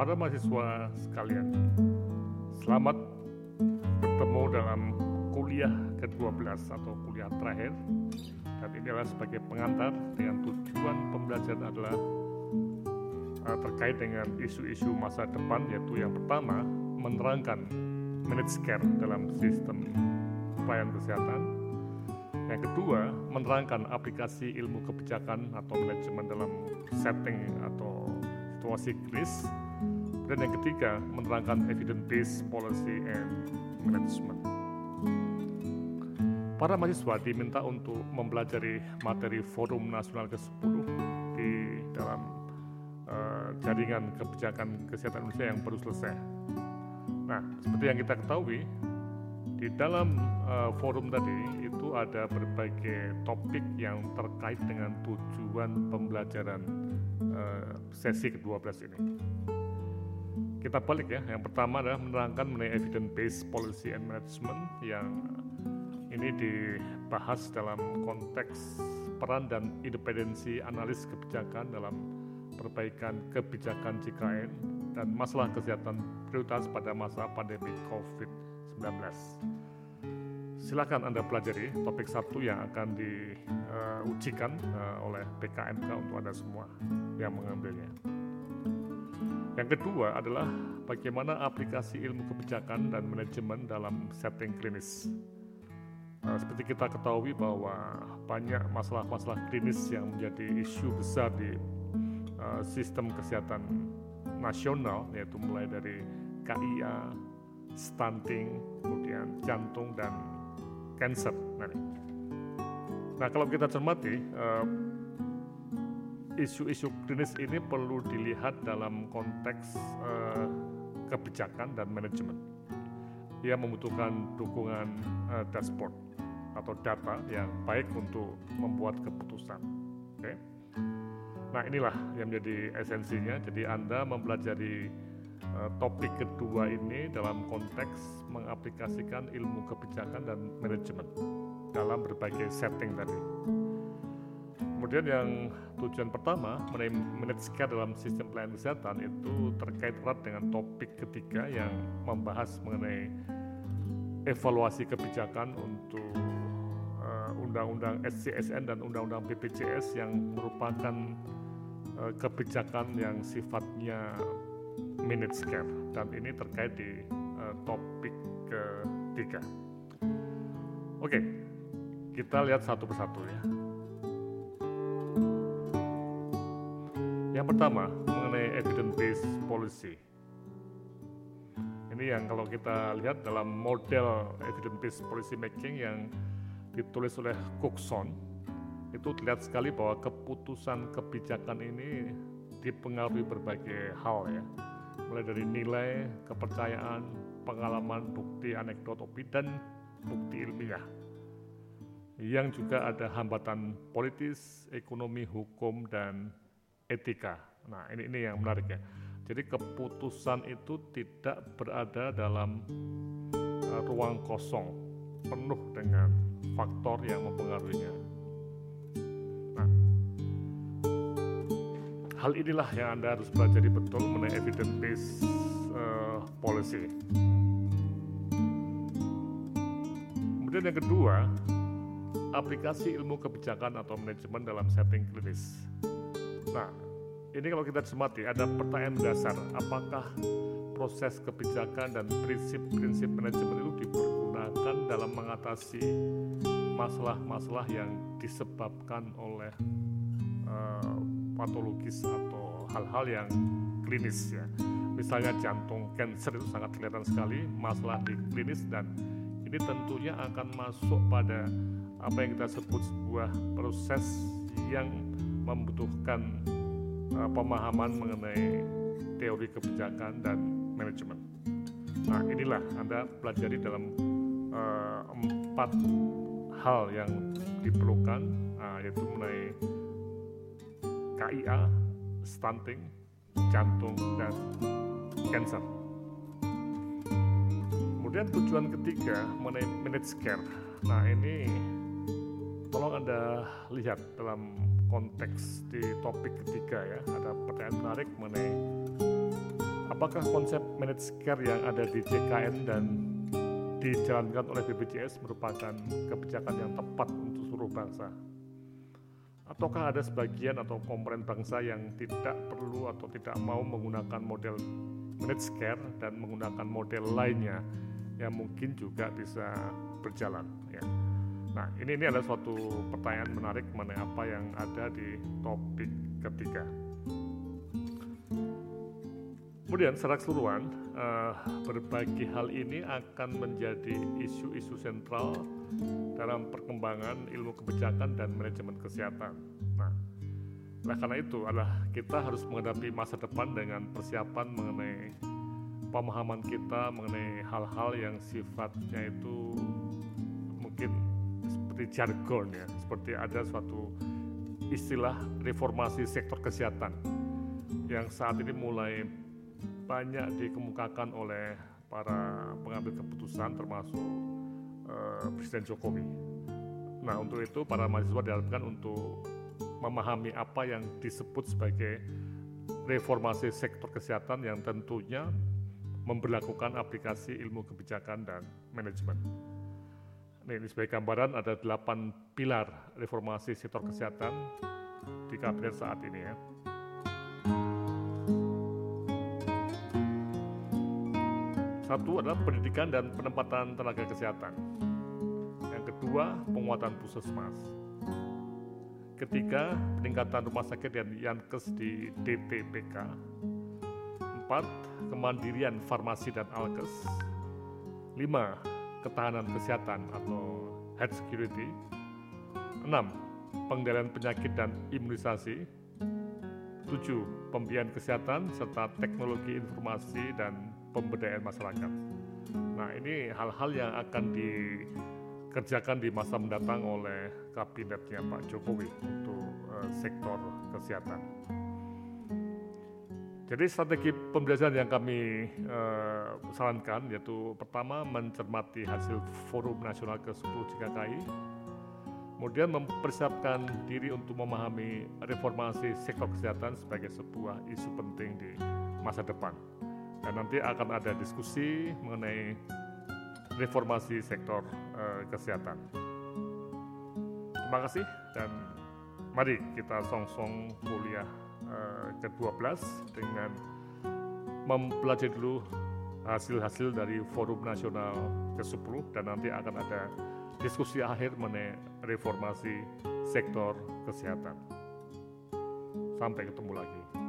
Para mahasiswa sekalian, selamat bertemu dalam kuliah ke-12 atau kuliah terakhir. Dan ini adalah sebagai pengantar dengan tujuan pembelajaran adalah uh, terkait dengan isu-isu masa depan yaitu yang pertama menerangkan manage care dalam sistem pelayanan kesehatan. Yang kedua menerangkan aplikasi ilmu kebijakan atau manajemen dalam setting atau situasi krisis dan yang ketiga, menerangkan evidence-based policy and management. Para mahasiswa diminta untuk mempelajari materi Forum Nasional ke-10 di dalam uh, jaringan kebijakan kesehatan Indonesia yang baru selesai. Nah, seperti yang kita ketahui, di dalam uh, forum tadi itu ada berbagai topik yang terkait dengan tujuan pembelajaran uh, sesi ke-12 ini kita balik ya. Yang pertama adalah menerangkan mengenai evidence based policy and management yang ini dibahas dalam konteks peran dan independensi analis kebijakan dalam perbaikan kebijakan JKN dan masalah kesehatan prioritas pada masa pandemi COVID-19. Silakan Anda pelajari topik satu yang akan diujikan uh, oleh BKMK untuk Anda semua yang mengambilnya. Yang kedua adalah bagaimana aplikasi ilmu kebijakan dan manajemen dalam setting klinis. Nah, seperti kita ketahui bahwa banyak masalah-masalah klinis yang menjadi isu besar di uh, sistem kesehatan nasional, yaitu mulai dari KIA, stunting, kemudian jantung dan cancer. Nah, nah kalau kita cermati, uh, isu-isu klinis ini perlu dilihat dalam konteks uh, kebijakan dan manajemen. Ia membutuhkan dukungan uh, dashboard atau data yang baik untuk membuat keputusan. Okay? Nah inilah yang menjadi esensinya. Jadi Anda mempelajari uh, topik kedua ini dalam konteks mengaplikasikan ilmu kebijakan dan manajemen dalam berbagai setting tadi. Kemudian yang tujuan pertama manage care dalam sistem pelayanan kesehatan itu terkait erat dengan topik ketiga yang membahas mengenai evaluasi kebijakan untuk undang-undang uh, SCSN dan undang-undang BPJS yang merupakan uh, kebijakan yang sifatnya manage care dan ini terkait di uh, topik ketiga. Oke, kita lihat satu persatu ya. Yang pertama mengenai evidence based policy. Ini yang kalau kita lihat dalam model evidence based policy making yang ditulis oleh Cookson itu terlihat sekali bahwa keputusan kebijakan ini dipengaruhi berbagai hal ya mulai dari nilai, kepercayaan, pengalaman, bukti, anekdot, dan bukti ilmiah yang juga ada hambatan politis, ekonomi, hukum, dan etika. Nah, ini ini yang menarik ya. Jadi keputusan itu tidak berada dalam uh, ruang kosong penuh dengan faktor yang mempengaruhinya. Nah, hal inilah yang Anda harus pelajari betul mengenai evidence based uh, policy. Kemudian yang kedua, aplikasi ilmu kebijakan atau manajemen dalam setting klinis. Nah, ini kalau kita cermati ada pertanyaan dasar, apakah proses kebijakan dan prinsip-prinsip manajemen itu dipergunakan dalam mengatasi masalah-masalah yang disebabkan oleh uh, patologis atau hal-hal yang klinis ya. Misalnya jantung cancer itu sangat kelihatan sekali masalah di klinis dan ini tentunya akan masuk pada apa yang kita sebut sebuah proses yang membutuhkan uh, pemahaman mengenai teori kebijakan dan manajemen. Nah, inilah Anda pelajari dalam uh, empat hal yang diperlukan, uh, yaitu mengenai KIA, stunting, jantung, dan cancer. Kemudian tujuan ketiga mengenai manage care. Nah, ini tolong Anda lihat dalam konteks di topik ketiga ya, ada pertanyaan menarik mengenai apakah konsep managed care yang ada di JKN dan dijalankan oleh BPJS merupakan kebijakan yang tepat untuk seluruh bangsa? Ataukah ada sebagian atau komponen bangsa yang tidak perlu atau tidak mau menggunakan model managed care dan menggunakan model lainnya yang mungkin juga bisa berjalan ya. Nah, ini ini adalah suatu pertanyaan menarik mengenai apa yang ada di topik ketiga. Kemudian secara keseluruhan, uh, berbagai hal ini akan menjadi isu-isu sentral dalam perkembangan ilmu kebijakan dan manajemen kesehatan. Nah, nah karena itu adalah kita harus menghadapi masa depan dengan persiapan mengenai pemahaman kita mengenai hal-hal yang sifatnya itu mungkin seperti jargon ya, seperti ada suatu istilah reformasi sektor kesehatan yang saat ini mulai banyak dikemukakan oleh para pengambil keputusan termasuk uh, Presiden Jokowi. Nah untuk itu para mahasiswa diharapkan untuk memahami apa yang disebut sebagai reformasi sektor kesehatan yang tentunya memperlakukan aplikasi ilmu kebijakan dan manajemen. Nah, ini sebagai gambaran ada delapan pilar reformasi sektor kesehatan di kabinet saat ini ya. Satu adalah pendidikan dan penempatan tenaga kesehatan. Yang kedua, penguatan puskesmas. Ketiga, peningkatan rumah sakit dan Yankes di DTPK. Empat, kemandirian farmasi dan alkes. Lima, ketahanan kesehatan atau health security. Enam, pengendalian penyakit dan imunisasi. Tujuh, pembiayaan kesehatan serta teknologi informasi dan pemberdayaan masyarakat. Nah ini hal-hal yang akan dikerjakan di masa mendatang oleh kabinetnya Pak Jokowi untuk uh, sektor kesehatan. Jadi strategi pembelajaran yang kami uh, sarankan yaitu pertama mencermati hasil Forum Nasional ke-10 JKKI, kemudian mempersiapkan diri untuk memahami reformasi sektor kesehatan sebagai sebuah isu penting di masa depan. Dan nanti akan ada diskusi mengenai reformasi sektor uh, kesehatan. Terima kasih dan mari kita song-song kuliah uh, ke-12 dengan mempelajari dulu hasil-hasil dari Forum Nasional ke-10 dan nanti akan ada diskusi akhir mengenai reformasi sektor kesehatan. Sampai ketemu lagi.